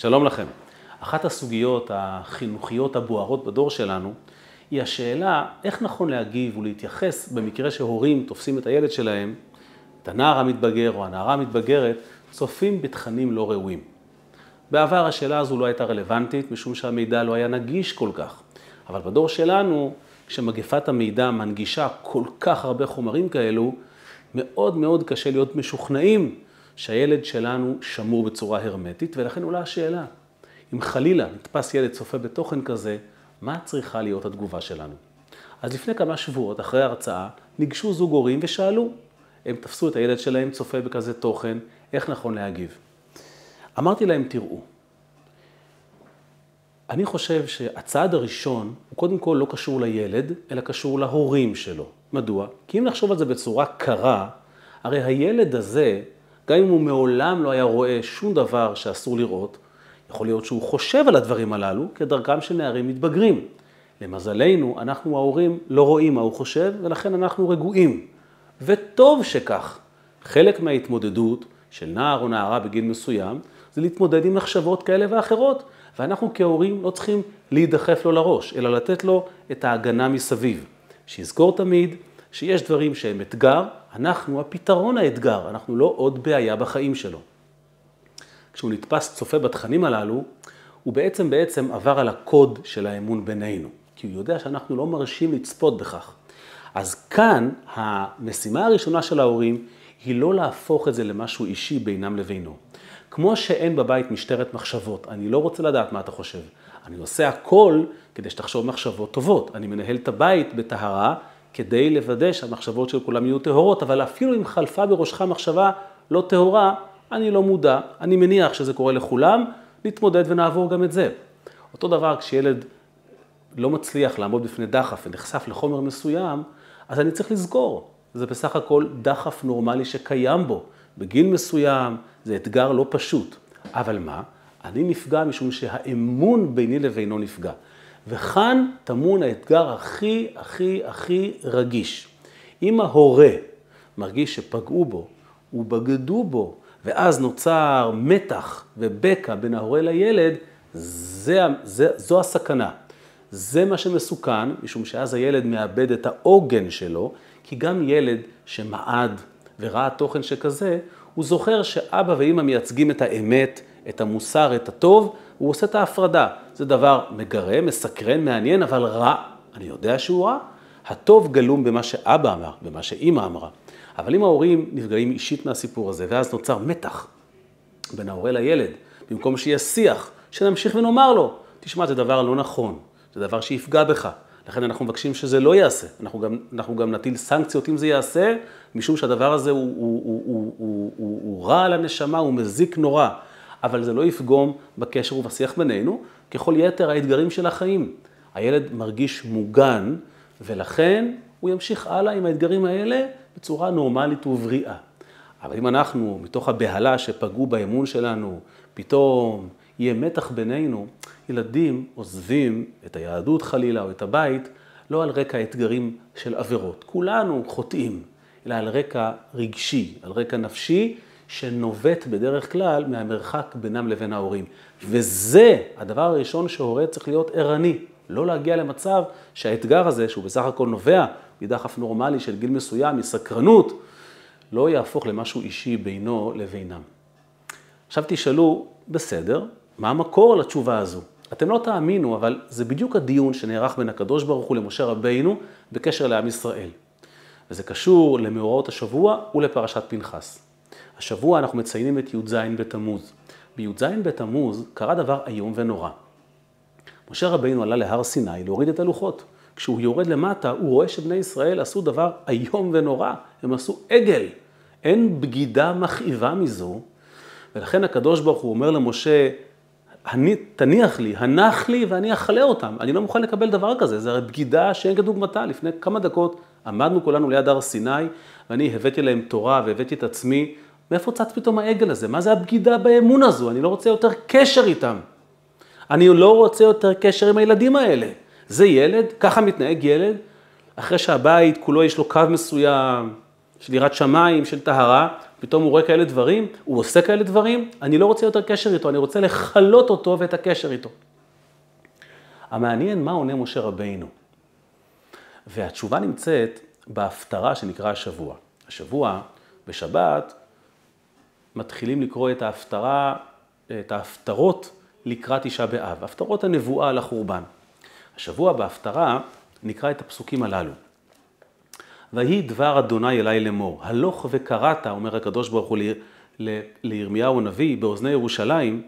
שלום לכם. אחת הסוגיות החינוכיות הבוערות בדור שלנו היא השאלה איך נכון להגיב ולהתייחס במקרה שהורים תופסים את הילד שלהם, את הנער המתבגר או הנערה המתבגרת, צופים בתכנים לא ראויים. בעבר השאלה הזו לא הייתה רלוונטית משום שהמידע לא היה נגיש כל כך. אבל בדור שלנו, כשמגפת המידע מנגישה כל כך הרבה חומרים כאלו, מאוד מאוד קשה להיות משוכנעים שהילד שלנו שמור בצורה הרמטית, ולכן עולה השאלה, אם חלילה נתפס ילד צופה בתוכן כזה, מה צריכה להיות התגובה שלנו? אז לפני כמה שבועות, אחרי ההרצאה, ניגשו זוג הורים ושאלו, הם תפסו את הילד שלהם צופה בכזה תוכן, איך נכון להגיב? אמרתי להם, תראו, אני חושב שהצעד הראשון הוא קודם כל לא קשור לילד, אלא קשור להורים שלו. מדוע? כי אם נחשוב על זה בצורה קרה, הרי הילד הזה, גם אם הוא מעולם לא היה רואה שום דבר שאסור לראות, יכול להיות שהוא חושב על הדברים הללו כדרכם של נערים מתבגרים. למזלנו, אנחנו ההורים לא רואים מה הוא חושב, ולכן אנחנו רגועים. וטוב שכך. חלק מההתמודדות של נער או נערה בגיל מסוים, זה להתמודד עם מחשבות כאלה ואחרות. ואנחנו כהורים לא צריכים להידחף לו לראש, אלא לתת לו את ההגנה מסביב. שיזכור תמיד שיש דברים שהם אתגר, אנחנו הפתרון האתגר, אנחנו לא עוד בעיה בחיים שלו. כשהוא נתפס צופה בתכנים הללו, הוא בעצם בעצם עבר על הקוד של האמון בינינו, כי הוא יודע שאנחנו לא מרשים לצפות בכך. אז כאן המשימה הראשונה של ההורים היא לא להפוך את זה למשהו אישי בינם לבינו. כמו שאין בבית משטרת מחשבות, אני לא רוצה לדעת מה אתה חושב. אני עושה הכל כדי שתחשוב מחשבות טובות. אני מנהל את הבית בטהרה כדי לוודא שהמחשבות של כולם יהיו טהורות, אבל אפילו אם חלפה בראשך מחשבה לא טהורה, אני לא מודע, אני מניח שזה קורה לכולם, נתמודד ונעבור גם את זה. אותו דבר כשילד לא מצליח לעמוד בפני דחף ונחשף לחומר מסוים, אז אני צריך לזכור, זה בסך הכל דחף נורמלי שקיים בו. בגיל מסוים זה אתגר לא פשוט. אבל מה? אני נפגע משום שהאמון ביני לבינו נפגע. וכאן טמון האתגר הכי הכי הכי רגיש. אם ההורה מרגיש שפגעו בו ובגדו בו, ואז נוצר מתח ובקע בין ההורה לילד, זה, זה, זו הסכנה. זה מה שמסוכן, משום שאז הילד מאבד את העוגן שלו, כי גם ילד שמעד וראה תוכן שכזה, הוא זוכר שאבא ואימא מייצגים את האמת, את המוסר, את הטוב, הוא עושה את ההפרדה. זה דבר מגרה, מסקרן, מעניין, אבל רע. אני יודע שהוא רע. הטוב גלום במה שאבא אמר, במה שאימא אמרה. אבל אם ההורים נפגעים אישית מהסיפור הזה, ואז נוצר מתח בין ההורה לילד, במקום שיהיה שיח, שנמשיך ונאמר לו, תשמע, זה דבר לא נכון, זה דבר שיפגע בך, לכן אנחנו מבקשים שזה לא ייעשה. אנחנו גם, אנחנו גם נטיל סנקציות אם זה ייעשה, משום שהדבר הזה הוא, הוא, הוא, הוא, הוא, הוא, הוא רע על הנשמה, הוא מזיק נורא. אבל זה לא יפגום בקשר ובשיח בינינו, ככל יתר האתגרים של החיים. הילד מרגיש מוגן, ולכן הוא ימשיך הלאה עם האתגרים האלה בצורה נורמלית ובריאה. אבל אם אנחנו, מתוך הבהלה שפגעו באמון שלנו, פתאום יהיה מתח בינינו, ילדים עוזבים את היהדות חלילה או את הבית, לא על רקע אתגרים של עבירות. כולנו חוטאים, אלא על רקע רגשי, על רקע נפשי, שנובט בדרך כלל מהמרחק בינם לבין ההורים. וזה הדבר הראשון שהורה צריך להיות ערני. לא להגיע למצב שהאתגר הזה, שהוא בסך הכל נובע מדחף נורמלי של גיל מסוים, מסקרנות, לא יהפוך למשהו אישי בינו לבינם. עכשיו תשאלו, בסדר, מה המקור לתשובה הזו? אתם לא תאמינו, אבל זה בדיוק הדיון שנערך בין הקדוש ברוך הוא למשה רבינו בקשר לעם ישראל. וזה קשור למאורעות השבוע ולפרשת פנחס. השבוע אנחנו מציינים את י"ז בתמוז. בי"ז בתמוז קרה דבר איום ונורא. משה רבינו עלה להר סיני להוריד את הלוחות. כשהוא יורד למטה, הוא רואה שבני ישראל עשו דבר איום ונורא. הם עשו עגל. אין בגידה מכאיבה מזו. ולכן הקדוש ברוך הוא אומר למשה, אני, תניח לי, הנח לי ואני אכלה אותם. אני לא מוכן לקבל דבר כזה, זה הרי בגידה שאין כדוגמתה. לפני כמה דקות עמדנו כולנו ליד הר סיני, ואני הבאתי להם תורה והבאתי את עצמי. מאיפה צץ פתאום העגל הזה? מה זה הבגידה באמון הזו? אני לא רוצה יותר קשר איתם. אני לא רוצה יותר קשר עם הילדים האלה. זה ילד, ככה מתנהג ילד, אחרי שהבית כולו יש לו קו מסוים של יראת שמיים, של טהרה, פתאום הוא רואה כאלה דברים, הוא עושה כאלה דברים, אני לא רוצה יותר קשר איתו, אני רוצה לכלות אותו ואת הקשר איתו. המעניין מה עונה משה רבינו. והתשובה נמצאת בהפטרה שנקרא השבוע. השבוע, בשבת, מתחילים לקרוא את ההפטרה, את ההפטרות לקראת תשעה באב, הפטרות הנבואה על החורבן. השבוע בהפטרה נקרא את הפסוקים הללו. ויהי דבר אדוני אלי לאמור, הלוך וקראת, אומר הקדוש ברוך הוא לירמיהו הנביא באוזני ירושלים,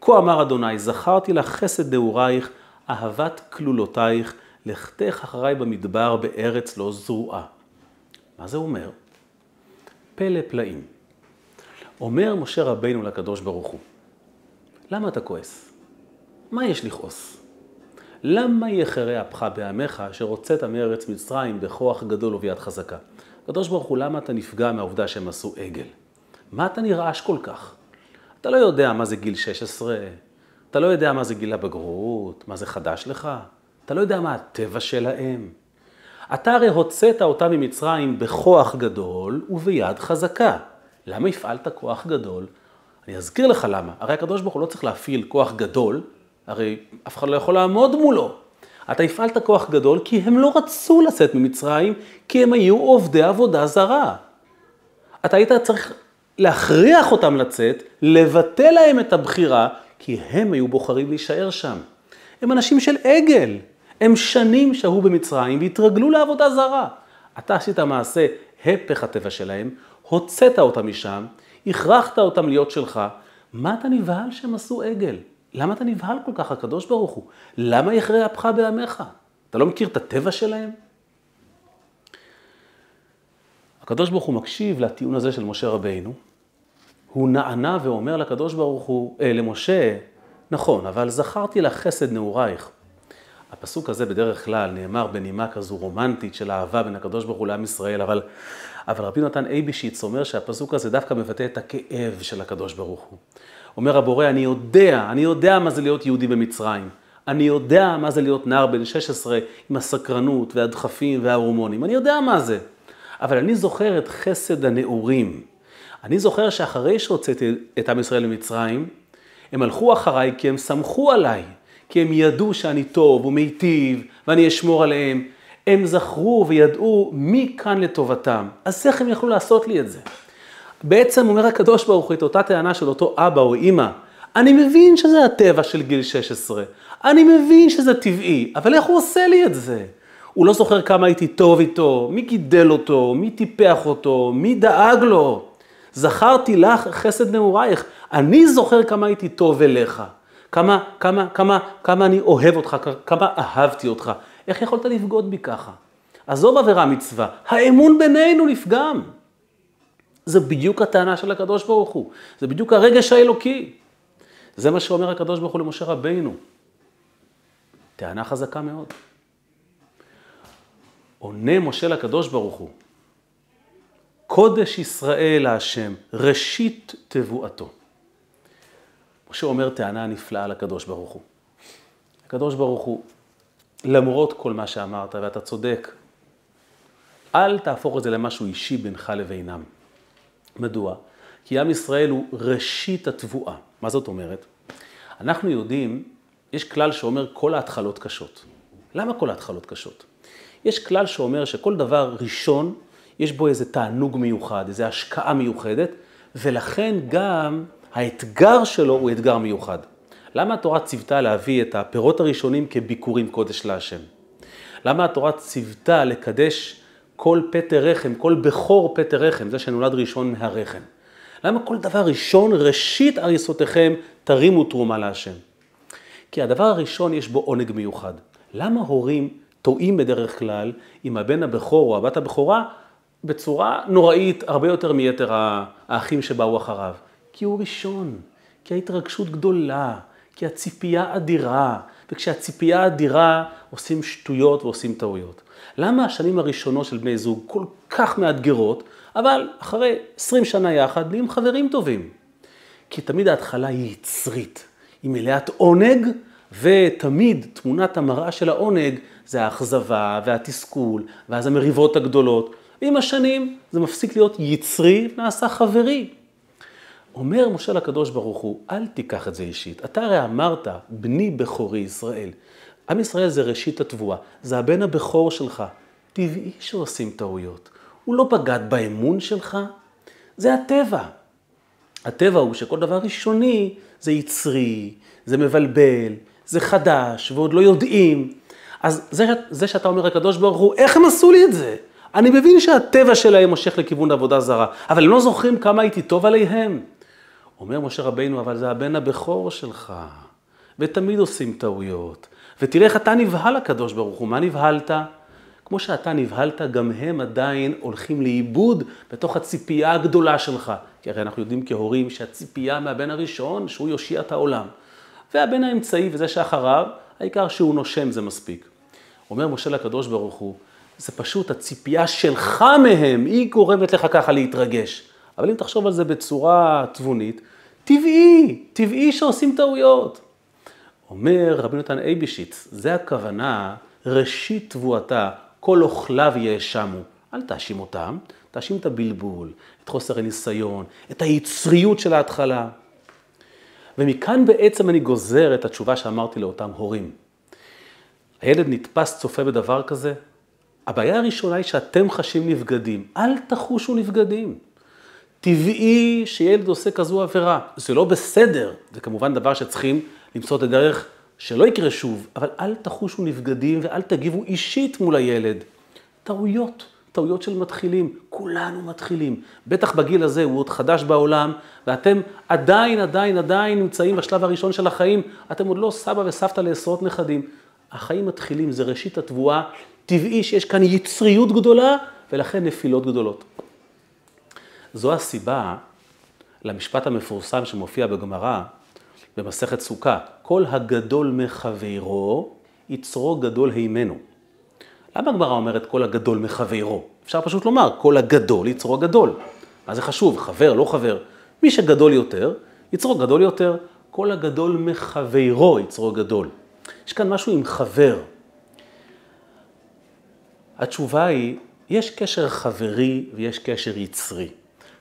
כה אמר אדוני, זכרתי לך חסד נעורייך, אהבת כלולותייך, לכתך אחריי במדבר בארץ לא זרועה. מה זה אומר? פלא פלאים. אומר משה רבינו לקדוש ברוך הוא, למה אתה כועס? מה יש לכעוס? למה יחרה אפך בעמך אשר הוצאת מארץ מצרים בכוח גדול וביד חזקה? הקדוש ברוך הוא, למה אתה נפגע מהעובדה שהם עשו עגל? מה אתה נרעש כל כך? אתה לא יודע מה זה גיל 16, אתה לא יודע מה זה גיל הבגרות, מה זה חדש לך, אתה לא יודע מה הטבע שלהם. אתה הרי הוצאת אותם ממצרים בכוח גדול וביד חזקה. למה הפעלת כוח גדול? אני אזכיר לך למה. הרי הקדוש ברוך הוא לא צריך להפעיל כוח גדול, הרי אף אחד לא יכול לעמוד מולו. אתה הפעלת כוח גדול כי הם לא רצו לצאת ממצרים, כי הם היו עובדי עבודה זרה. אתה היית צריך להכריח אותם לצאת, לבטל להם את הבחירה, כי הם היו בוחרים להישאר שם. הם אנשים של עגל. הם שנים שהו במצרים והתרגלו לעבודה זרה. אתה עשית מעשה הפך הטבע שלהם, הוצאת אותם משם, הכרחת אותם להיות שלך. מה אתה נבהל שהם עשו עגל? למה אתה נבהל כל כך, הקדוש ברוך הוא? למה יכרה אפך בעמך? אתה לא מכיר את הטבע שלהם? הקדוש ברוך הוא מקשיב לטיעון הזה של משה רבינו. הוא נענה ואומר לקדוש ברוך הוא, אה, למשה, נכון, אבל זכרתי לך חסד נעורייך. הפסוק הזה בדרך כלל נאמר בנימה כזו רומנטית של אהבה בין הקדוש ברוך הוא לעם ישראל, אבל, אבל רבי נתן אייבישיץ אומר שהפסוק הזה דווקא מבטא את הכאב של הקדוש ברוך הוא. אומר הבורא, אני יודע, אני יודע מה זה להיות יהודי במצרים. אני יודע מה זה להיות נער בן 16 עם הסקרנות והדחפים וההורמונים. אני יודע מה זה. אבל אני זוכר את חסד הנעורים. אני זוכר שאחרי שהוצאתי את עם ישראל למצרים, הם הלכו אחריי כי הם סמכו עליי. כי הם ידעו שאני טוב ומיטיב ואני אשמור עליהם. הם זכרו וידעו מי כאן לטובתם. אז איך הם יכלו לעשות לי את זה? בעצם אומר הקדוש ברוך הוא את אותה טענה של אותו אבא או אימא. אני מבין שזה הטבע של גיל 16, אני מבין שזה טבעי, אבל איך הוא עושה לי את זה? הוא לא זוכר כמה הייתי טוב איתו, מי גידל אותו, מי טיפח אותו, מי דאג לו. זכרתי לך חסד נעורייך, אני זוכר כמה הייתי טוב אליך. כמה, כמה, כמה, כמה אני אוהב אותך, כמה אהבתי אותך. איך יכולת לבגוד בי ככה? עזוב עבירה מצווה, האמון בינינו נפגם. זה בדיוק הטענה של הקדוש ברוך הוא, זה בדיוק הרגש האלוקי. זה מה שאומר הקדוש ברוך הוא למשה רבינו. טענה חזקה מאוד. עונה משה לקדוש ברוך הוא, קודש ישראל להשם, ראשית תבואתו. משה אומר טענה נפלאה לקדוש ברוך הוא. הקדוש ברוך הוא, למרות כל מה שאמרת, ואתה צודק, אל תהפוך את זה למשהו אישי בינך לבינם. מדוע? כי עם ישראל הוא ראשית התבואה. מה זאת אומרת? אנחנו יודעים, יש כלל שאומר כל ההתחלות קשות. למה כל ההתחלות קשות? יש כלל שאומר שכל דבר ראשון, יש בו איזה תענוג מיוחד, איזו השקעה מיוחדת, ולכן גם האתגר שלו הוא אתגר מיוחד. למה התורה ציוותה להביא את הפירות הראשונים כביקורים קודש להשם? למה התורה ציוותה לקדש כל פטר רחם, כל בכור פטר רחם, זה שנולד ראשון מהרחם? למה כל דבר ראשון, ראשית הריסותיכם, תרימו תרומה להשם? כי הדבר הראשון יש בו עונג מיוחד. למה הורים טועים בדרך כלל עם הבן הבכור או הבת הבכורה בצורה נוראית הרבה יותר מיתר האחים שבאו אחריו? כי הוא ראשון, כי ההתרגשות גדולה, כי הציפייה אדירה, וכשהציפייה אדירה עושים שטויות ועושים טעויות. למה השנים הראשונות של בני זוג כל כך מאתגרות, אבל אחרי 20 שנה יחד נהיים חברים טובים? כי תמיד ההתחלה היא יצרית, היא מלאת עונג, ותמיד תמונת המראה של העונג זה האכזבה והתסכול, ואז המריבות הגדולות. ועם השנים זה מפסיק להיות יצרי ונעשה חברי. אומר משה לקדוש ברוך הוא, אל תיקח את זה אישית. אתה הרי אמרת, בני בכורי ישראל. עם ישראל זה ראשית התבואה, זה הבן הבכור שלך. טבעי שעושים טעויות. הוא לא בגד באמון שלך, זה הטבע. הטבע הוא שכל דבר ראשוני זה יצרי, זה מבלבל, זה חדש, ועוד לא יודעים. אז זה, זה שאתה אומר לקדוש ברוך הוא, איך הם עשו לי את זה? אני מבין שהטבע שלהם מושך לכיוון עבודה זרה, אבל הם לא זוכרים כמה הייתי טוב עליהם. אומר משה רבינו, אבל זה הבן הבכור שלך, ותמיד עושים טעויות. ותראה איך אתה נבהל לקדוש ברוך הוא, מה נבהלת? כמו שאתה נבהלת, גם הם עדיין הולכים לאיבוד בתוך הציפייה הגדולה שלך. כי הרי אנחנו יודעים כהורים שהציפייה מהבן הראשון, שהוא יושיע את העולם. והבן האמצעי וזה שאחריו, העיקר שהוא נושם זה מספיק. אומר משה לקדוש ברוך הוא, זה פשוט הציפייה שלך מהם, היא גורמת לך ככה להתרגש. אבל אם תחשוב על זה בצורה תבונית, טבעי, טבעי שעושים טעויות. אומר רבי נתן אייבשיץ, זה הכוונה, ראשית תבואתה, כל אוכליו יאשמו. אל תאשים אותם, תאשים את הבלבול, את חוסר הניסיון, את היצריות של ההתחלה. ומכאן בעצם אני גוזר את התשובה שאמרתי לאותם הורים. הילד נתפס צופה בדבר כזה, הבעיה הראשונה היא שאתם חשים נבגדים, אל תחושו נבגדים. טבעי שילד עושה כזו עבירה, זה לא בסדר, זה כמובן דבר שצריכים למצוא את הדרך שלא יקרה שוב, אבל אל תחושו נבגדים ואל תגיבו אישית מול הילד. טעויות, טעויות של מתחילים, כולנו מתחילים. בטח בגיל הזה הוא עוד חדש בעולם, ואתם עדיין, עדיין, עדיין נמצאים בשלב הראשון של החיים, אתם עוד לא סבא וסבתא לעשרות נכדים. החיים מתחילים, זה ראשית התבואה, טבעי שיש כאן יצריות גדולה, ולכן נפילות גדולות. זו הסיבה למשפט המפורסם שמופיע בגמרא, במסכת סוכה, כל הגדול מחברו, יצרו גדול הימנו. למה הגמרא אומרת כל הגדול מחברו? אפשר פשוט לומר, כל הגדול יצרו גדול. מה זה חשוב, חבר, לא חבר? מי שגדול יותר, יצרו גדול יותר. כל הגדול מחברו יצרו גדול. יש כאן משהו עם חבר. התשובה היא, יש קשר חברי ויש קשר יצרי.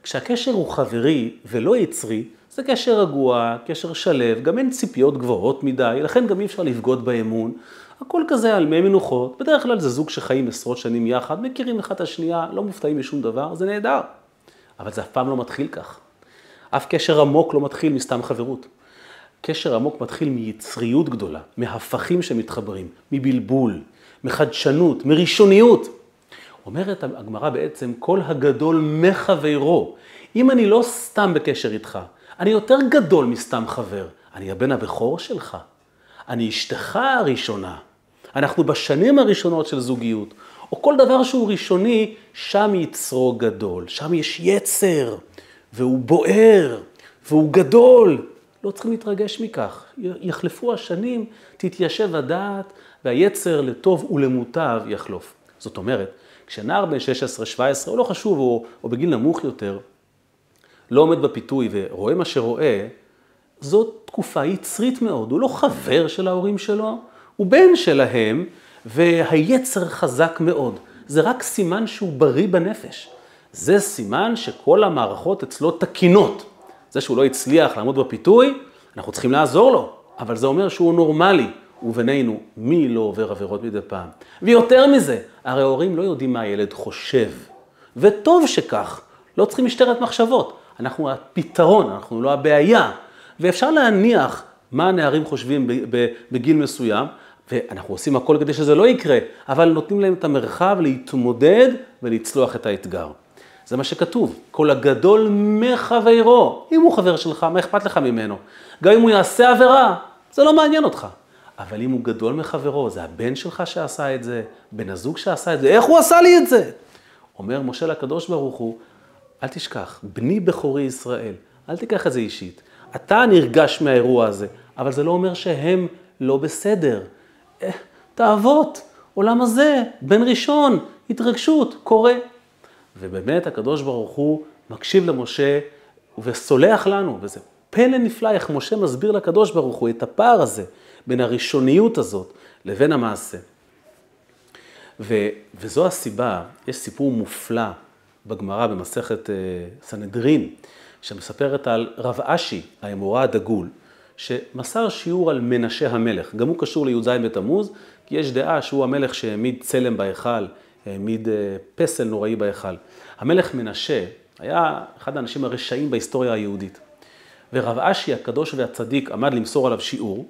כשהקשר הוא חברי ולא יצרי, זה קשר רגוע, קשר שלב, גם אין ציפיות גבוהות מדי, לכן גם אי אפשר לבגוד באמון. הכל כזה על מי מנוחות, בדרך כלל זה זוג שחיים עשרות שנים יחד, מכירים אחד את השנייה, לא מופתעים משום דבר, זה נהדר. אבל זה אף פעם לא מתחיל כך. אף קשר עמוק לא מתחיל מסתם חברות. קשר עמוק מתחיל מיצריות גדולה, מהפכים שמתחברים, מבלבול, מחדשנות, מראשוניות. אומרת הגמרא בעצם, כל הגדול מחברו. אם אני לא סתם בקשר איתך, אני יותר גדול מסתם חבר. אני הבן הבכור שלך. אני אשתך הראשונה. אנחנו בשנים הראשונות של זוגיות. או כל דבר שהוא ראשוני, שם יצרו גדול. שם יש יצר, והוא בוער, והוא גדול. לא צריכים להתרגש מכך. יחלפו השנים, תתיישב הדעת, והיצר לטוב ולמוטב יחלוף. זאת אומרת, כשנער בן 16-17, או לא חשוב, או, או בגיל נמוך יותר, לא עומד בפיתוי ורואה מה שרואה, זאת תקופה יצרית מאוד. הוא לא חבר של ההורים שלו, הוא בן שלהם, והיצר חזק מאוד. זה רק סימן שהוא בריא בנפש. זה סימן שכל המערכות אצלו תקינות. זה שהוא לא הצליח לעמוד בפיתוי, אנחנו צריכים לעזור לו, אבל זה אומר שהוא נורמלי. ובינינו, מי לא עובר עבירות מדי פעם? ויותר מזה, הרי ההורים לא יודעים מה הילד חושב. וטוב שכך, לא צריכים משטרת מחשבות. אנחנו הפתרון, אנחנו לא הבעיה. ואפשר להניח מה הנערים חושבים בגיל מסוים, ואנחנו עושים הכל כדי שזה לא יקרה, אבל נותנים להם את המרחב להתמודד ולצלוח את האתגר. זה מה שכתוב, כל הגדול מחברו. אם הוא חבר שלך, מה אכפת לך ממנו? גם אם הוא יעשה עבירה, זה לא מעניין אותך. אבל אם הוא גדול מחברו, זה הבן שלך שעשה את זה, בן הזוג שעשה את זה, איך הוא עשה לי את זה? אומר משה לקדוש ברוך הוא, אל תשכח, בני בכורי ישראל, אל תיקח את זה אישית. אתה נרגש מהאירוע הזה, אבל זה לא אומר שהם לא בסדר. אה, תאוות, עולם הזה, בן ראשון, התרגשות, קורה. ובאמת הקדוש ברוך הוא מקשיב למשה וסולח לנו, וזה פלא נפלא איך משה מסביר לקדוש ברוך הוא את הפער הזה בין הראשוניות הזאת לבין המעשה. ו, וזו הסיבה, יש סיפור מופלא בגמרא במסכת אה, סנהדרין, שמספרת על רב אשי, האמורה הדגול, שמסר שיעור על מנשה המלך. גם הוא קשור לי"ז בתמוז, כי יש דעה שהוא המלך שהעמיד צלם בהיכל, העמיד אה, פסל נוראי בהיכל. המלך מנשה היה אחד האנשים הרשעים בהיסטוריה היהודית. ורב אשי הקדוש והצדיק עמד למסור עליו שיעור,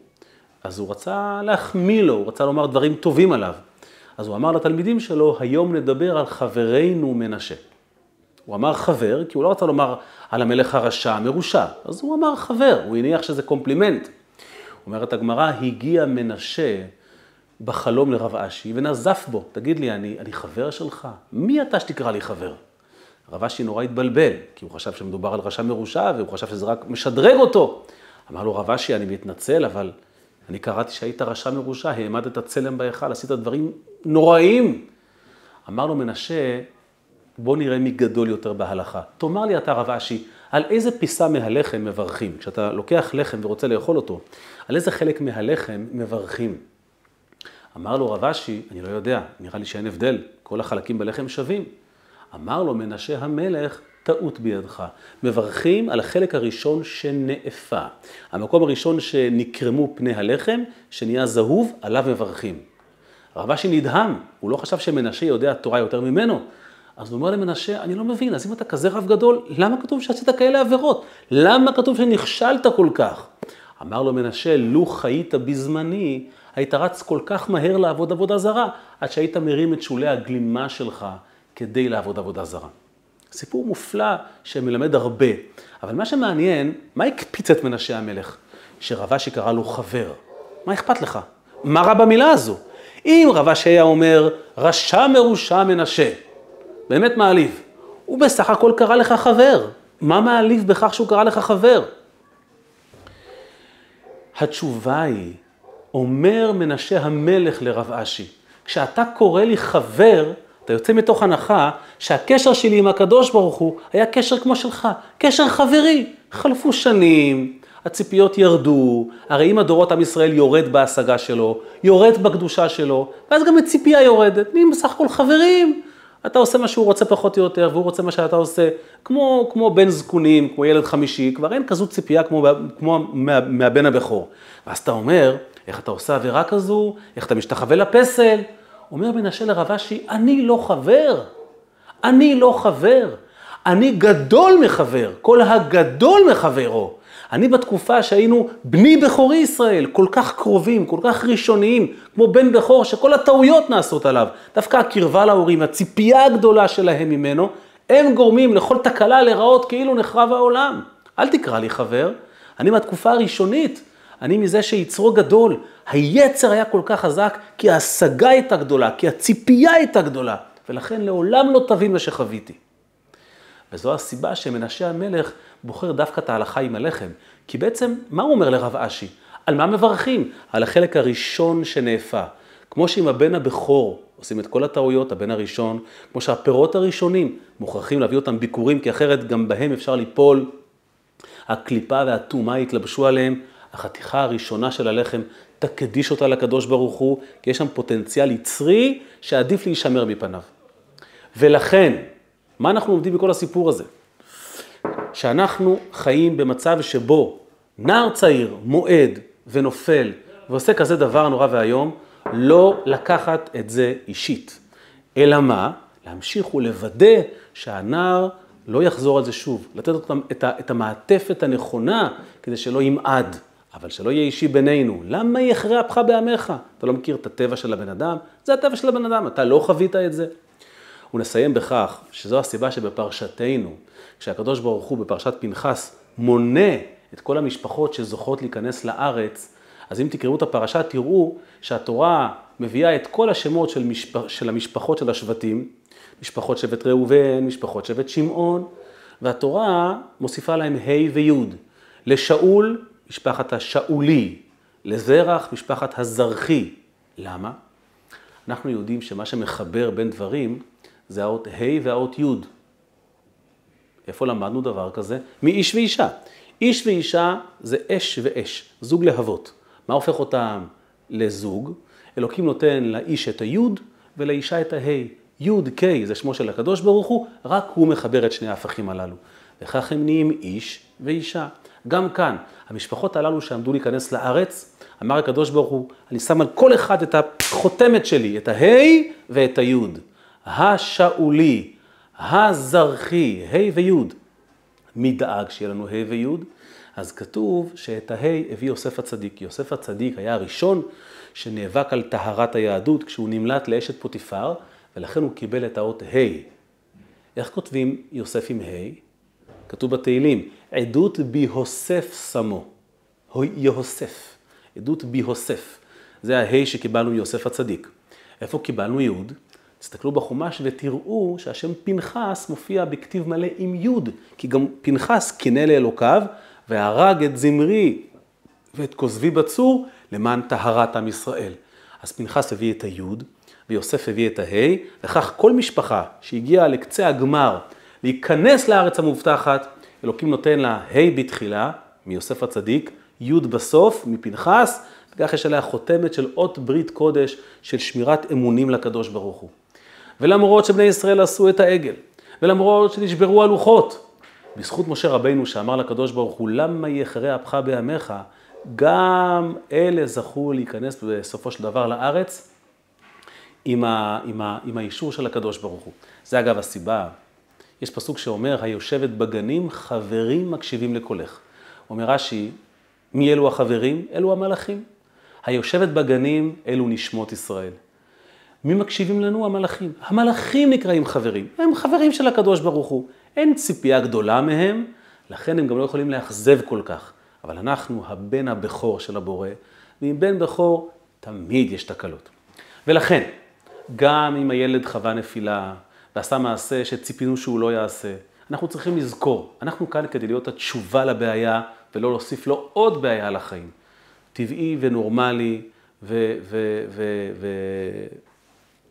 אז הוא רצה להחמיא לו, הוא רצה לומר דברים טובים עליו. אז הוא אמר לתלמידים שלו, היום נדבר על חברנו מנשה. הוא אמר חבר, כי הוא לא רצה לומר על המלך הרשע המרושע, אז הוא אמר חבר, הוא הניח שזה קומפלימנט. אומרת הגמרא, הגיע מנשה בחלום לרב אשי ונזף בו, תגיד לי, אני, אני חבר שלך? מי אתה שתקרא לי חבר? רב אשי נורא התבלבל, כי הוא חשב שמדובר על רשע מרושע, והוא חשב שזה רק משדרג אותו. אמר לו, רב אשי, אני מתנצל, אבל אני קראתי שהיית רשע מרושע, העמדת צלם בהיכל, עשית דברים נוראים. אמר לו מנשה, בוא נראה מי גדול יותר בהלכה. תאמר לי אתה, רב אשי, על איזה פיסה מהלחם מברכים? כשאתה לוקח לחם ורוצה לאכול אותו, על איזה חלק מהלחם מברכים? אמר לו רב אשי, אני לא יודע, נראה לי שאין הבדל, כל החלקים בלחם שווים. אמר לו מנשה המלך, טעות בידך. מברכים על החלק הראשון שנאפה. המקום הראשון שנקרמו פני הלחם, שנהיה זהוב, עליו מברכים. רב אשי נדהם, הוא לא חשב שמנשה יודע תורה יותר ממנו. אז הוא אומר למנשה, אני לא מבין, אז אם אתה כזה רב גדול, למה כתוב שעשית כאלה עבירות? למה כתוב שנכשלת כל כך? אמר לו מנשה, לו חיית בזמני, היית רץ כל כך מהר לעבוד עבודה זרה, עד שהיית מרים את שולי הגלימה שלך כדי לעבוד עבודה זרה. סיפור מופלא שמלמד הרבה, אבל מה שמעניין, מה הקפיץ את מנשה המלך? שרבשי קרא לו חבר. מה אכפת לך? מה רע במילה הזו? אם רבשי היה אומר, רשע מרושע מנשה, באמת מעליב. הוא בסך הכל קרא לך חבר. מה מעליב בכך שהוא קרא לך חבר? התשובה היא, אומר מנשה המלך לרב אשי, כשאתה קורא לי חבר, אתה יוצא מתוך הנחה שהקשר שלי עם הקדוש ברוך הוא היה קשר כמו שלך, קשר חברי. חלפו שנים, הציפיות ירדו, הרי עם הדורות עם ישראל יורד בהשגה שלו, יורד בקדושה שלו, ואז גם הציפייה יורדת, נהיים בסך הכל חברים. אתה עושה מה שהוא רוצה פחות או יותר, והוא רוצה מה שאתה עושה, כמו, כמו בן זקונים, כמו ילד חמישי, כבר אין כזו ציפייה כמו, כמו מה, מהבן הבכור. ואז אתה אומר, איך אתה עושה עבירה כזו, איך אתה משתחווה לפסל. אומר מנשה לרב אשי, אני לא חבר, אני לא חבר, אני גדול מחבר, כל הגדול מחברו. אני בתקופה שהיינו בני בכורי ישראל, כל כך קרובים, כל כך ראשוניים, כמו בן בכור, שכל הטעויות נעשות עליו. דווקא הקרבה להורים, הציפייה הגדולה שלהם ממנו, הם גורמים לכל תקלה להיראות כאילו נחרב העולם. אל תקרא לי חבר, אני מהתקופה הראשונית, אני מזה שיצרו גדול. היצר היה כל כך חזק, כי ההשגה הייתה גדולה, כי הציפייה הייתה גדולה, ולכן לעולם לא תבין מה שחוויתי. וזו הסיבה שמנשה המלך בוחר דווקא את ההלכה עם הלחם. כי בעצם, מה הוא אומר לרב אשי? על מה מברכים? על החלק הראשון שנאפה. כמו שעם הבן הבכור עושים את כל הטעויות, הבן הראשון, כמו שהפירות הראשונים מוכרחים להביא אותם ביקורים, כי אחרת גם בהם אפשר ליפול. הקליפה והטומאה יתלבשו עליהם, החתיכה הראשונה של הלחם, תקדיש אותה לקדוש ברוך הוא, כי יש שם פוטנציאל יצרי שעדיף להישמר מפניו. ולכן, מה אנחנו לומדים בכל הסיפור הזה? שאנחנו חיים במצב שבו נער צעיר מועד ונופל ועושה כזה דבר נורא ואיום, לא לקחת את זה אישית. אלא מה? להמשיך ולוודא שהנער לא יחזור על זה שוב, לתת אותם את, המעטפת הנכונה כדי שלא ימעד, אבל שלא יהיה אישי בינינו. למה יכרה אפך בעמך? אתה לא מכיר את הטבע של הבן אדם? זה הטבע של הבן אדם, אתה לא חווית את זה. ונסיים בכך שזו הסיבה שבפרשתנו, כשהקדוש ברוך הוא בפרשת פנחס מונה את כל המשפחות שזוכות להיכנס לארץ, אז אם תקראו את הפרשה תראו שהתורה מביאה את כל השמות של, משפ... של המשפחות של השבטים, משפחות שבט ראובן, משפחות שבט שמעון, והתורה מוסיפה להם ה' וי'. לשאול, משפחת השאולי, לזרח, משפחת הזרחי. למה? אנחנו יודעים שמה שמחבר בין דברים זה האות ה' והאות י'. איפה למדנו דבר כזה? מאיש ואישה. איש ואישה זה אש ואש, זוג להבות. מה הופך אותם לזוג? אלוקים נותן לאיש את היוד ולאישה את ההי. י' ק' זה שמו של הקדוש ברוך הוא, רק הוא מחבר את שני ההפכים הללו. וכך הם נהיים איש ואישה. גם כאן, המשפחות הללו שעמדו להיכנס לארץ, אמר הקדוש ברוך הוא, אני שם על כל אחד את החותמת שלי, את ההי ואת היוד. השאולי, הזרחי, ה' וי'. מי דאג שיהיה לנו ה' וי'? אז כתוב שאת ה' הביא יוסף הצדיק. יוסף הצדיק היה הראשון שנאבק על טהרת היהדות כשהוא נמלט לאשת פוטיפר, ולכן הוא קיבל את האות ה'. איך כותבים יוסף עם ה'? כתוב בתהילים, עדות ביהוסף שמו. יהוסף. עדות ביהוסף. זה הה' שקיבלנו מיוסף הצדיק. איפה קיבלנו י'? תסתכלו בחומש ותראו שהשם פנחס מופיע בכתיב מלא עם י', כי גם פנחס קינא לאלוקיו והרג את זמרי ואת כוזבי בצור למען טהרת עם ישראל. אז פנחס הביא את היוד ויוסף הביא את ההי, וכך כל משפחה שהגיעה לקצה הגמר להיכנס לארץ המובטחת, אלוקים נותן לה ה' בתחילה, מיוסף הצדיק, י' בסוף, מפנחס, וכך יש עליה חותמת של אות ברית קודש של שמירת אמונים לקדוש ברוך הוא. ולמרות שבני ישראל עשו את העגל, ולמרות שנשברו הלוחות, בזכות משה רבינו שאמר לקדוש ברוך הוא, למה יחרה אפך בימיך, גם אלה זכו להיכנס בסופו של דבר לארץ עם, ה, עם, ה, עם האישור של הקדוש ברוך הוא. זה אגב הסיבה, יש פסוק שאומר, היושבת בגנים, חברים מקשיבים לקולך. אומר רש"י, מי אלו החברים? אלו המלאכים. היושבת בגנים, אלו נשמות ישראל. מי מקשיבים לנו? המלאכים. המלאכים נקראים חברים, הם חברים של הקדוש ברוך הוא. אין ציפייה גדולה מהם, לכן הם גם לא יכולים לאכזב כל כך. אבל אנחנו הבן הבכור של הבורא, ועם בן בכור תמיד יש תקלות. ולכן, גם אם הילד חווה נפילה ועשה מעשה שציפינו שהוא לא יעשה, אנחנו צריכים לזכור, אנחנו כאן כדי להיות התשובה לבעיה ולא להוסיף לו עוד בעיה לחיים. טבעי ונורמלי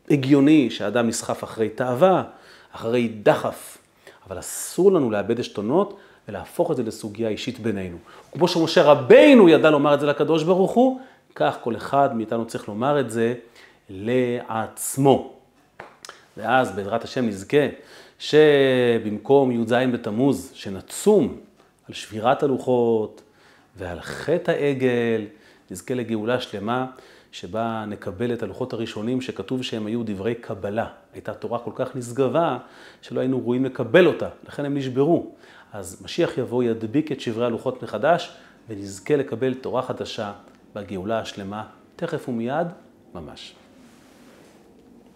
והגיוני שאדם נסחף אחרי תאווה, אחרי דחף, אבל אסור לנו לאבד עשתונות ולהפוך את זה לסוגיה אישית בינינו. כמו שמשה רבינו ידע לומר את זה לקדוש ברוך הוא, כך כל אחד מאיתנו צריך לומר את זה לעצמו. ואז בעזרת השם נזכה שבמקום י"ז בתמוז, שנצום על שבירת הלוחות ועל חטא העגל, נזכה לגאולה שלמה, שבה נקבל את הלוחות הראשונים שכתוב שהם היו דברי קבלה. הייתה תורה כל כך נשגבה, שלא היינו ראויים לקבל אותה, לכן הם נשברו. אז משיח יבוא, ידביק את שברי הלוחות מחדש, ונזכה לקבל תורה חדשה בגאולה השלמה, תכף ומיד, ממש.